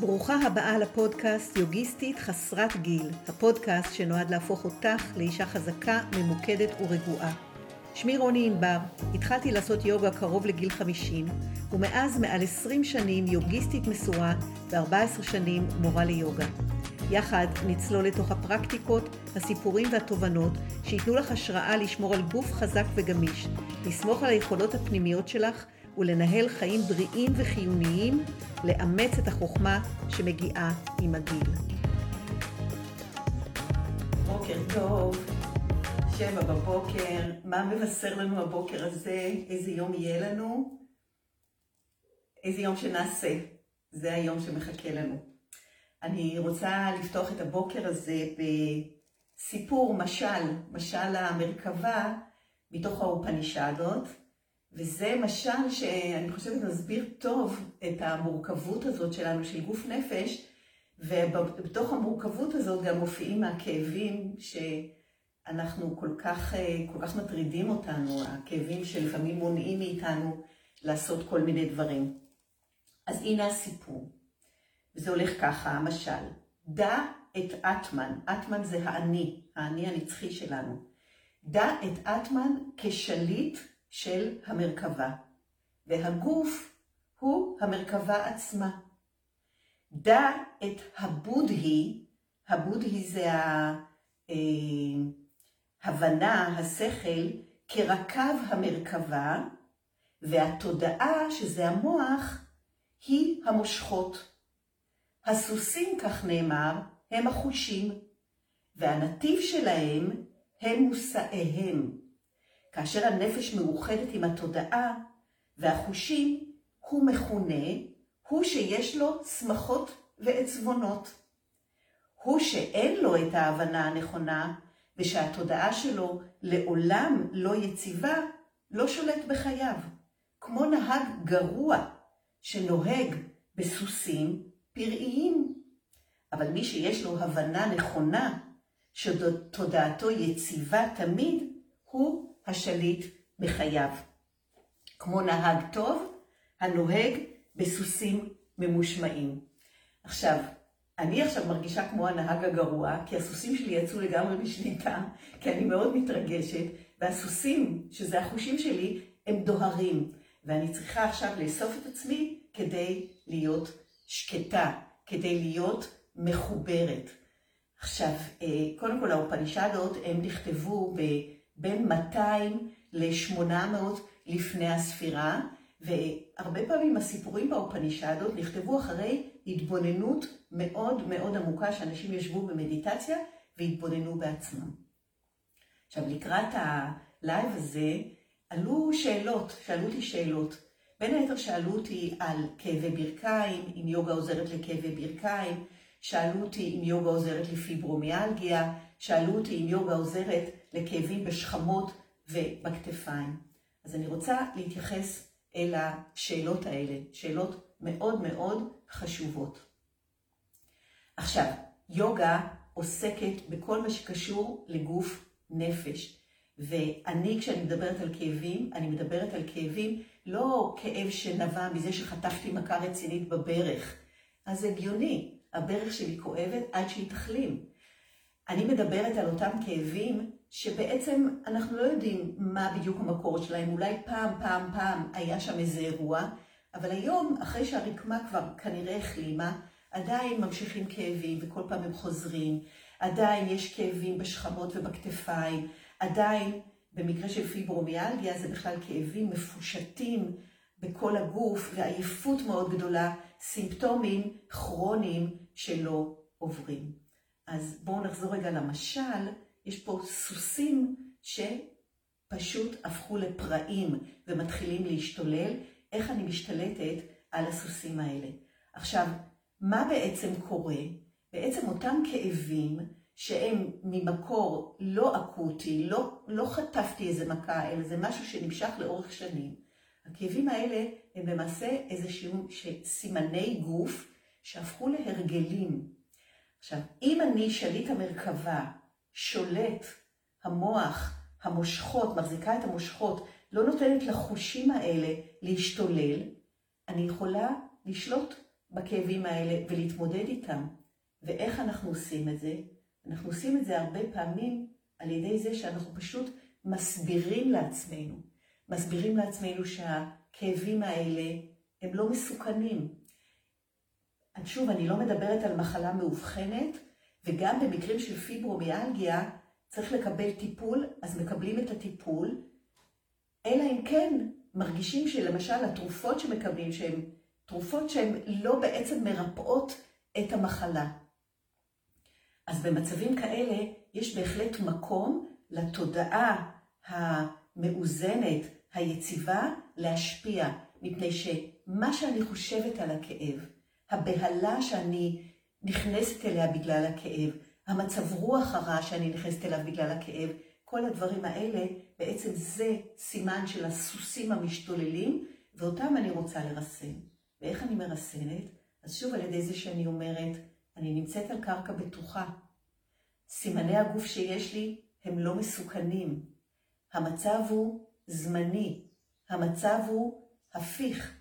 ברוכה הבאה לפודקאסט יוגיסטית חסרת גיל, הפודקאסט שנועד להפוך אותך לאישה חזקה, ממוקדת ורגועה. שמי רוני ענבר, התחלתי לעשות יוגה קרוב לגיל 50, ומאז מעל 20 שנים יוגיסטית מסורה ו-14 שנים מורה ליוגה. יחד נצלול לתוך הפרקטיקות, הסיפורים והתובנות שייתנו לך השראה לשמור על גוף חזק וגמיש, לסמוך על היכולות הפנימיות שלך ולנהל חיים בריאים וחיוניים, לאמץ את החוכמה שמגיעה עם הגיל. בוקר טוב, שבע בבוקר, מה מבשר לנו הבוקר הזה? איזה יום יהיה לנו? איזה יום שנעשה? זה היום שמחכה לנו. אני רוצה לפתוח את הבוקר הזה בסיפור, משל, משל המרכבה מתוך האופנישדות. וזה משל שאני חושבת מסביר טוב את המורכבות הזאת שלנו, של גוף נפש, ובתוך המורכבות הזאת גם מופיעים הכאבים שאנחנו כל כך, כל כך מטרידים אותנו, הכאבים שלפעמים מונעים מאיתנו לעשות כל מיני דברים. אז הנה הסיפור, וזה הולך ככה, המשל. דע את אטמן, אטמן זה האני, האני הנצחי שלנו. דע את אטמן כשליט של המרכבה, והגוף הוא המרכבה עצמה. דע את הבודהי, הבודהי זה ההבנה, השכל, כרכב המרכבה, והתודעה, שזה המוח, היא המושכות. הסוסים, כך נאמר, הם החושים, והנתיב שלהם הם מושאיהם. כאשר הנפש מאוחדת עם התודעה והחושים, הוא מכונה, הוא שיש לו שמחות ועצבונות. הוא שאין לו את ההבנה הנכונה, ושהתודעה שלו לעולם לא יציבה, לא שולט בחייו. כמו נהג גרוע שנוהג בסוסים פראיים. אבל מי שיש לו הבנה נכונה, שתודעתו יציבה תמיד, הוא השליט בחייו. כמו נהג טוב הנוהג בסוסים ממושמעים. עכשיו, אני עכשיו מרגישה כמו הנהג הגרוע, כי הסוסים שלי יצאו לגמרי משליטה, כי אני מאוד מתרגשת, והסוסים, שזה החושים שלי, הם דוהרים. ואני צריכה עכשיו לאסוף את עצמי כדי להיות שקטה, כדי להיות מחוברת. עכשיו, אה, קודם כל האופנישדות, הם נכתבו ב... בין 200 ל-800 לפני הספירה, והרבה פעמים הסיפורים באופנישדות נכתבו אחרי התבוננות מאוד מאוד עמוקה, שאנשים ישבו במדיטציה והתבוננו בעצמם. עכשיו, לקראת ה live הזה, עלו שאלות, שאלו אותי שאלות. בין היתר שאלו אותי על כאבי ברכיים, אם יוגה עוזרת לכאבי ברכיים, שאלו אותי אם יוגה עוזרת לפיברומיאלגיה, שאלו אותי אם יוגה עוזרת לכאבים בשכמות ובכתפיים. אז אני רוצה להתייחס אל השאלות האלה, שאלות מאוד מאוד חשובות. עכשיו, יוגה עוסקת בכל מה שקשור לגוף נפש. ואני, כשאני מדברת על כאבים, אני מדברת על כאבים, לא כאב שנבע מזה שחטפתי מכה רצינית בברך. אז הגיוני, הברך שלי כואבת עד שהיא תחלים. אני מדברת על אותם כאבים שבעצם אנחנו לא יודעים מה בדיוק המקור שלהם, אולי פעם, פעם, פעם היה שם איזה אירוע, אבל היום, אחרי שהרקמה כבר כנראה החלימה, עדיין ממשיכים כאבים וכל פעם הם חוזרים, עדיין יש כאבים בשכמות ובכתפיים, עדיין במקרה של פיברומיאלגיה זה בכלל כאבים מפושטים בכל הגוף ועייפות מאוד גדולה, סימפטומים כרוניים שלא עוברים. אז בואו נחזור רגע למשל, יש פה סוסים שפשוט הפכו לפראים ומתחילים להשתולל, איך אני משתלטת על הסוסים האלה. עכשיו, מה בעצם קורה? בעצם אותם כאבים שהם ממקור לא אקוטי, לא, לא חטפתי איזה מכה, אלא זה משהו שנמשך לאורך שנים. הכאבים האלה הם למעשה איזשהם סימני גוף שהפכו להרגלים. עכשיו, אם אני שליט המרכבה, שולט המוח, המושכות, מחזיקה את המושכות, לא נותנת לחושים האלה להשתולל, אני יכולה לשלוט בכאבים האלה ולהתמודד איתם. ואיך אנחנו עושים את זה? אנחנו עושים את זה הרבה פעמים על ידי זה שאנחנו פשוט מסבירים לעצמנו. מסבירים לעצמנו שהכאבים האלה הם לא מסוכנים. שוב, אני לא מדברת על מחלה מאובחנת, וגם במקרים של פיברומיאלגיה צריך לקבל טיפול, אז מקבלים את הטיפול, אלא אם כן מרגישים שלמשל התרופות שמקבלים, שהן תרופות שהן לא בעצם מרפאות את המחלה. אז במצבים כאלה יש בהחלט מקום לתודעה המאוזנת, היציבה, להשפיע, מפני שמה שאני חושבת על הכאב, הבהלה שאני נכנסת אליה בגלל הכאב, המצב רוח הרע שאני נכנסת אליו בגלל הכאב, כל הדברים האלה, בעצם זה סימן של הסוסים המשתוללים, ואותם אני רוצה לרסן. ואיך אני מרסנת? אז שוב על ידי זה שאני אומרת, אני נמצאת על קרקע בטוחה. סימני הגוף שיש לי הם לא מסוכנים. המצב הוא זמני. המצב הוא הפיך.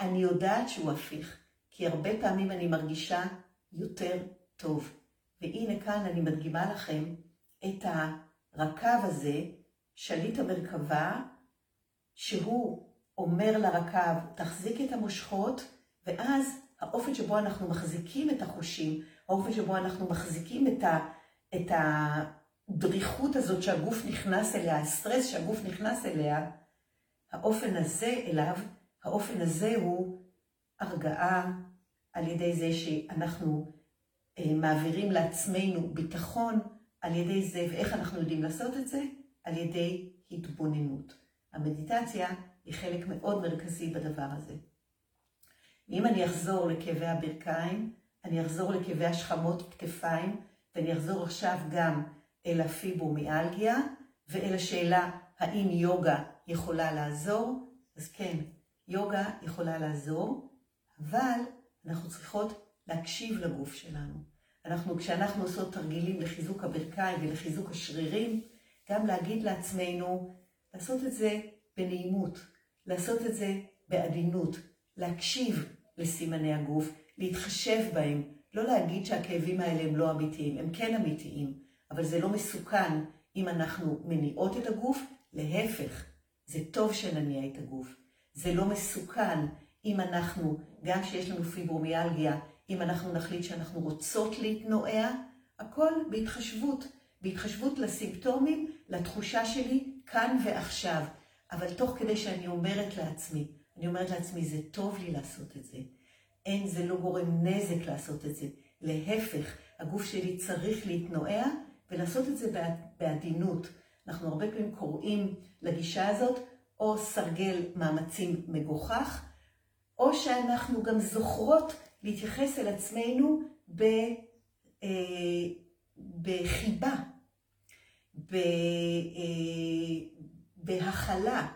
אני יודעת שהוא הפיך, כי הרבה פעמים אני מרגישה יותר טוב. והנה כאן אני מדגימה לכם את הרקב הזה, שליט המרכבה, שהוא אומר לרקב, תחזיק את המושכות, ואז האופן שבו אנחנו מחזיקים את החושים, האופן שבו אנחנו מחזיקים את, ה, את הדריכות הזאת שהגוף נכנס אליה, הסטרס שהגוף נכנס אליה, האופן הזה אליו, האופן הזה הוא הרגעה על ידי זה שאנחנו אה, מעבירים לעצמנו ביטחון על ידי זה, ואיך אנחנו יודעים לעשות את זה? על ידי התבוננות. המדיטציה היא חלק מאוד מרכזי בדבר הזה. אם אני אחזור לכאבי הברכיים, אני אחזור לכאבי השכמות כתפיים, ואני אחזור עכשיו גם אל הפיברומיאלגיה, ואל השאלה האם יוגה יכולה לעזור, אז כן, יוגה יכולה לעזור, אבל אנחנו צריכות להקשיב לגוף שלנו. אנחנו, כשאנחנו עושות תרגילים לחיזוק הברכיים ולחיזוק השרירים, גם להגיד לעצמנו, לעשות את זה בנעימות, לעשות את זה בעדינות, להקשיב לסימני הגוף, להתחשב בהם, לא להגיד שהכאבים האלה הם לא אמיתיים, הם כן אמיתיים, אבל זה לא מסוכן אם אנחנו מניעות את הגוף, להפך, זה טוב שנניע את הגוף. זה לא מסוכן אם אנחנו, גם כשיש לנו פיברומיאלגיה, אם אנחנו נחליט שאנחנו רוצות להתנועע, הכל בהתחשבות, בהתחשבות לסימפטומים, לתחושה שלי כאן ועכשיו. אבל תוך כדי שאני אומרת לעצמי, אני אומרת לעצמי, זה טוב לי לעשות את זה. אין, זה לא גורם נזק לעשות את זה. להפך, הגוף שלי צריך להתנועע ולעשות את זה בעדינות. אנחנו הרבה פעמים קוראים לגישה הזאת או סרגל מאמצים מגוחך, או שאנחנו גם זוכרות להתייחס אל עצמנו ב, אה, בחיבה, ב, אה, בהכלה,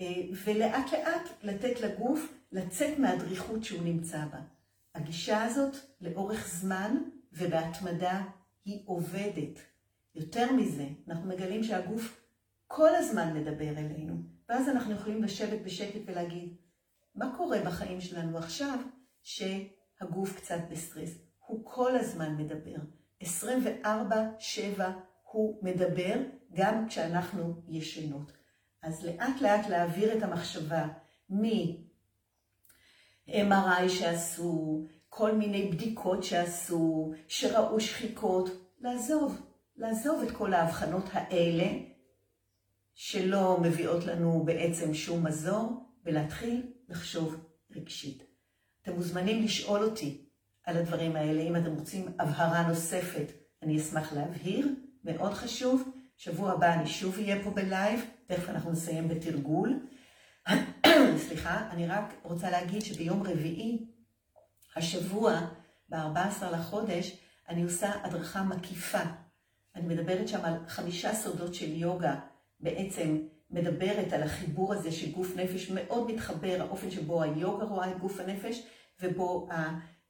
אה, ולאט לאט לתת לגוף לצאת מהדריכות שהוא נמצא בה. הגישה הזאת לאורך זמן ובהתמדה היא עובדת. יותר מזה, אנחנו מגלים שהגוף כל הזמן מדבר אלינו, ואז אנחנו יכולים לשבת בשקט ולהגיד, מה קורה בחיים שלנו עכשיו שהגוף קצת בסטרס? הוא כל הזמן מדבר. 24-7 הוא מדבר גם כשאנחנו ישנות. אז לאט לאט להעביר את המחשבה מ-MRI שעשו, כל מיני בדיקות שעשו, שראו שחיקות, לעזוב, לעזוב את כל ההבחנות האלה שלא מביאות לנו בעצם שום מזור, ולהתחיל לחשוב רגשית. אתם מוזמנים לשאול אותי על הדברים האלה, אם אתם רוצים הבהרה נוספת, אני אשמח להבהיר, מאוד חשוב. שבוע הבא אני שוב אהיה פה בלייב, תכף אנחנו נסיים בתרגול. סליחה, אני רק רוצה להגיד שביום רביעי, השבוע, ב-14 לחודש, אני עושה הדרכה מקיפה. אני מדברת שם על חמישה סודות של יוגה, בעצם מדברת על החיבור הזה שגוף נפש מאוד מתחבר, האופן שבו היוגה רואה את גוף הנפש, ובו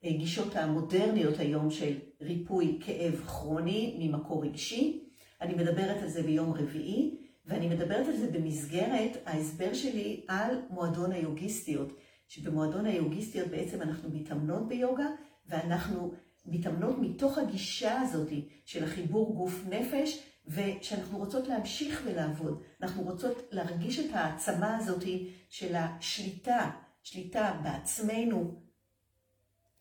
הגישות המודרניות היום של ריפוי כאב כרוני ממקור רגשי. אני מדברת על זה ביום רביעי, ואני מדברת על זה במסגרת ההסבר שלי על מועדון היוגיסטיות, שבמועדון היוגיסטיות בעצם אנחנו מתאמנות ביוגה, ואנחנו מתאמנות מתוך הגישה הזאת של החיבור גוף נפש, ושאנחנו רוצות להמשיך ולעבוד. אנחנו רוצות להרגיש את העצמה הזאת של השליטה, שליטה בעצמנו,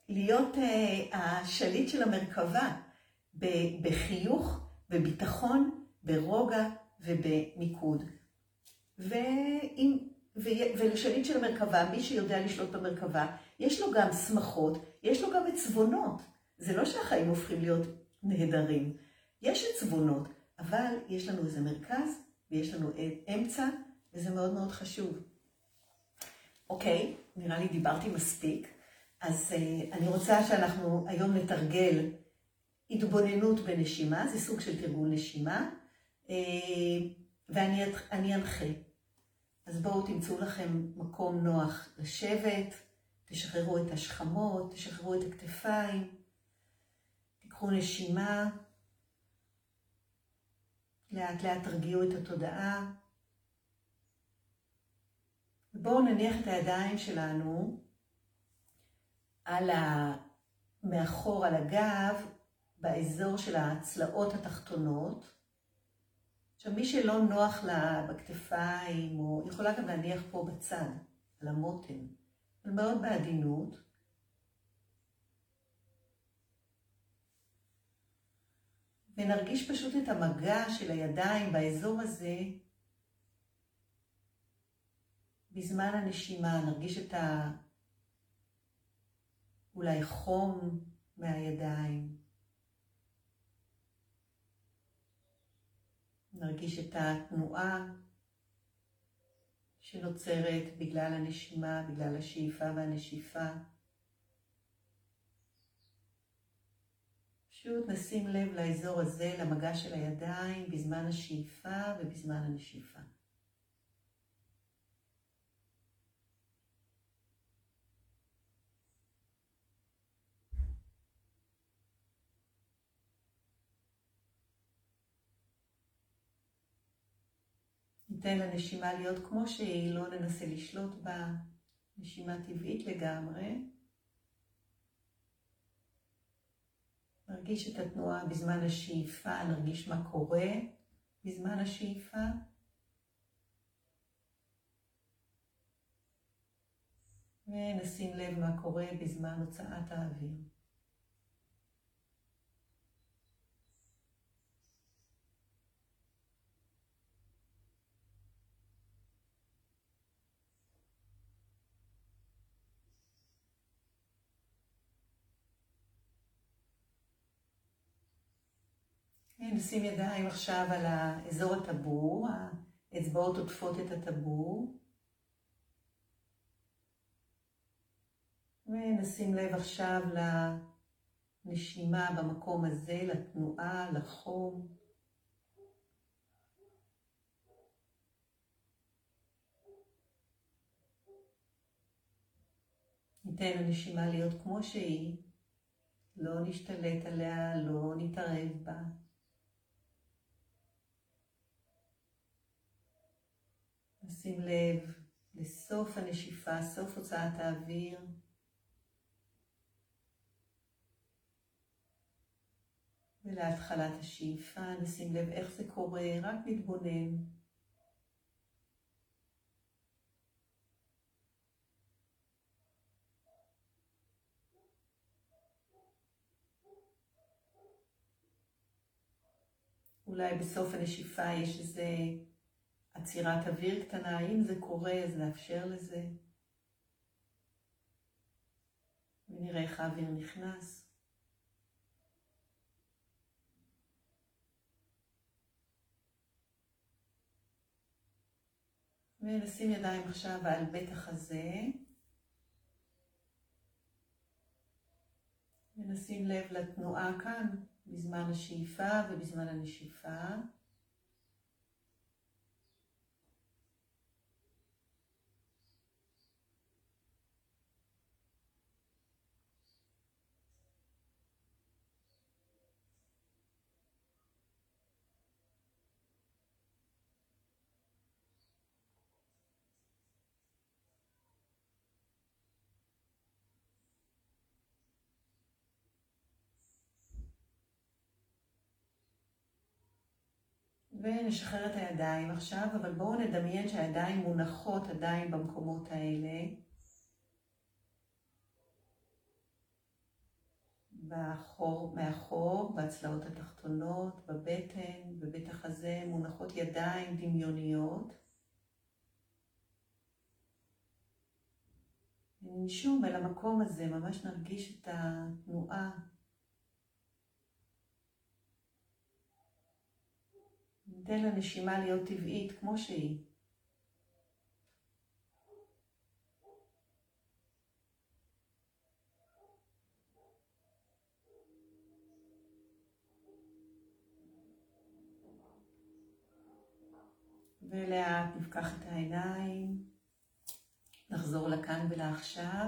להיות uh, השליט של המרכבה, בחיוך, בביטחון, ברוגע ובמיקוד. ואם, ו, ולשליט של המרכבה, מי שיודע לשלוט במרכבה, יש לו גם שמחות, יש לו גם עצבונות. זה לא שהחיים הופכים להיות נהדרים. יש עצבונות, אבל יש לנו איזה מרכז ויש לנו אמצע, וזה מאוד מאוד חשוב. אוקיי, נראה לי דיברתי מספיק, אז uh, אני רוצה שאנחנו היום נתרגל התבוננות בנשימה, זה סוג של תרגול נשימה, uh, ואני אנחה. אז בואו תמצאו לכם מקום נוח לשבת, תשחררו את השכמות, תשחררו את הכתפיים, תיקחו נשימה, לאט לאט תרגיעו את התודעה. ובואו נניח את הידיים שלנו על ה... מאחור על הגב, באזור של הצלעות התחתונות. עכשיו, מי שלא נוח לה בכתפיים, או יכולה גם להניח פה בצד, על המותן, אבל מאוד בעדינות. ונרגיש פשוט את המגע של הידיים באזור הזה בזמן הנשימה, נרגיש את ה... אולי חום מהידיים. נרגיש את התנועה שנוצרת בגלל הנשימה, בגלל השאיפה והנשיפה. פשוט נשים לב לאזור הזה, למגע של הידיים, בזמן השאיפה ובזמן הנשיפה. ניתן לנשימה להיות כמו שהיא, לא ננסה לשלוט בה, נשימה טבעית לגמרי. נרגיש את התנועה בזמן השאיפה, נרגיש מה קורה בזמן השאיפה. ונשים לב מה קורה בזמן הוצאת האוויר. נשים ידיים עכשיו על האזור הטבור, האצבעות עוטפות את הטבור. ונשים לב עכשיו לנשימה במקום הזה, לתנועה, לחום. ניתן לנשימה להיות כמו שהיא, לא נשתלט עליה, לא נתערב בה. נשים לב לסוף הנשיפה, סוף הוצאת האוויר. ולהתחלת השאיפה, נשים לב איך זה קורה, רק להתבונן. אולי בסוף הנשיפה יש איזה עצירת אוויר קטנה, אם זה קורה אז נאפשר לזה. ונראה איך האוויר נכנס. ונשים ידיים עכשיו על בית החזה. ונשים לב לתנועה כאן בזמן השאיפה ובזמן הנשיפה. ונשחרר את הידיים עכשיו, אבל בואו נדמיין שהידיים מונחות עדיין במקומות האלה. באחור, מאחור, בהצלעות התחתונות, בבטן, בבית החזה, מונחות ידיים דמיוניות. ננשום אל המקום הזה, ממש נרגיש את התנועה. ניתן לנשימה להיות טבעית כמו שהיא. ולאט נפקח את העיניים, נחזור לכאן ולעכשיו.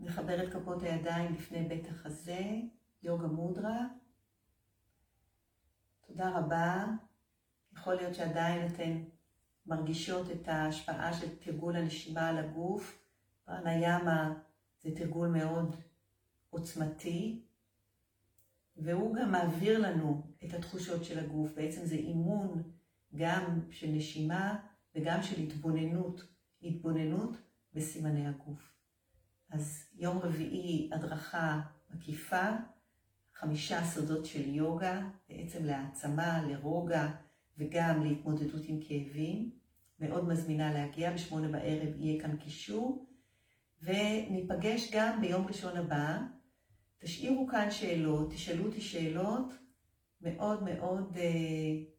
נחבר את כפות הידיים לפני בית החזה, יוגה מודרה. תודה רבה. יכול להיות שעדיין אתן מרגישות את ההשפעה של תרגול הנשימה על הגוף. פרניאמה זה תרגול מאוד עוצמתי, והוא גם מעביר לנו את התחושות של הגוף. בעצם זה אימון גם של נשימה וגם של התבוננות, התבוננות בסימני הגוף. אז יום רביעי הדרכה מקיפה, חמישה סודות של יוגה, בעצם להעצמה, לרוגע וגם להתמודדות עם כאבים. מאוד מזמינה להגיע, בשמונה בערב יהיה כאן קישור, וניפגש גם ביום ראשון הבא. תשאירו כאן שאלות, תשאלו אותי שאלות, מאוד מאוד אה,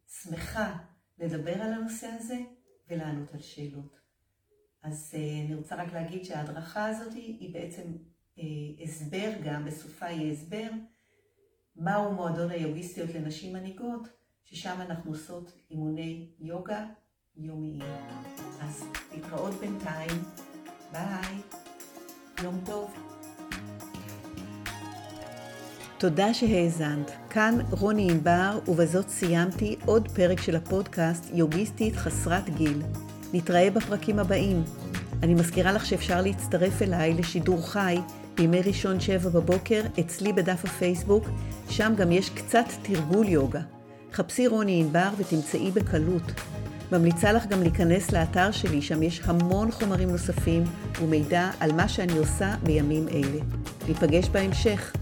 שמחה לדבר על הנושא הזה ולענות על שאלות. אז אה, אני רוצה רק להגיד שההדרכה הזאת היא בעצם אה, הסבר גם, בסופה יהיה הסבר, מהו מועדון היוגיסטיות לנשים מנהיגות, ששם אנחנו עושות אימוני יוגה יומיים. אז להתראות בינתיים, ביי, יום טוב. תודה שהאזנת. כאן רוני ענבר, ובזאת סיימתי עוד פרק של הפודקאסט יוגיסטית חסרת גיל. נתראה בפרקים הבאים. אני מזכירה לך שאפשר להצטרף אליי לשידור חי בימי ראשון שבע בבוקר אצלי בדף הפייסבוק, שם גם יש קצת תרגול יוגה. חפשי רוני ענבר ותמצאי בקלות. ממליצה לך גם להיכנס לאתר שלי, שם יש המון חומרים נוספים ומידע על מה שאני עושה בימים אלה. ניפגש בהמשך.